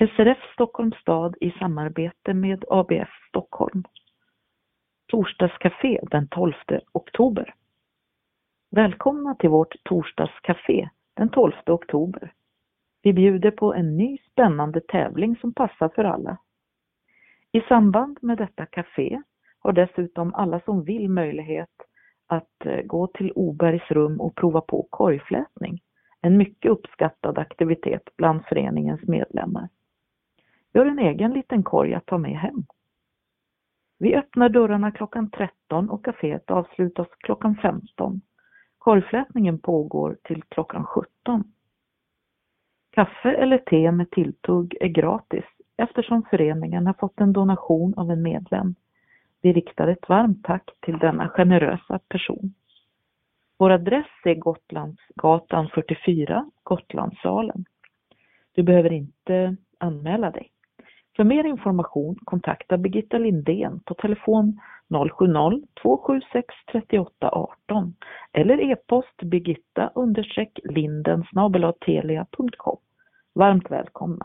SRF Stockholms stad i samarbete med ABF Stockholm. Torsdagscafé den 12 oktober. Välkomna till vårt torsdagscafé den 12 oktober. Vi bjuder på en ny spännande tävling som passar för alla. I samband med detta café har dessutom alla som vill möjlighet att eh, gå till Obergs rum och prova på korgflätning. En mycket uppskattad aktivitet bland föreningens medlemmar. Gör en egen liten korg att ta med hem. Vi öppnar dörrarna klockan 13 och kaféet avslutas klockan 15. Korgflätningen pågår till klockan 17. Kaffe eller te med tilltugg är gratis eftersom föreningen har fått en donation av en medlem. Vi riktar ett varmt tack till denna generösa person. Vår adress är Gotlandsgatan 44, Gotlandssalen. Du behöver inte anmäla dig. För mer information kontakta Birgitta Lindén på telefon 070-276 38 18 eller e-post birgitta linden Varmt välkomna!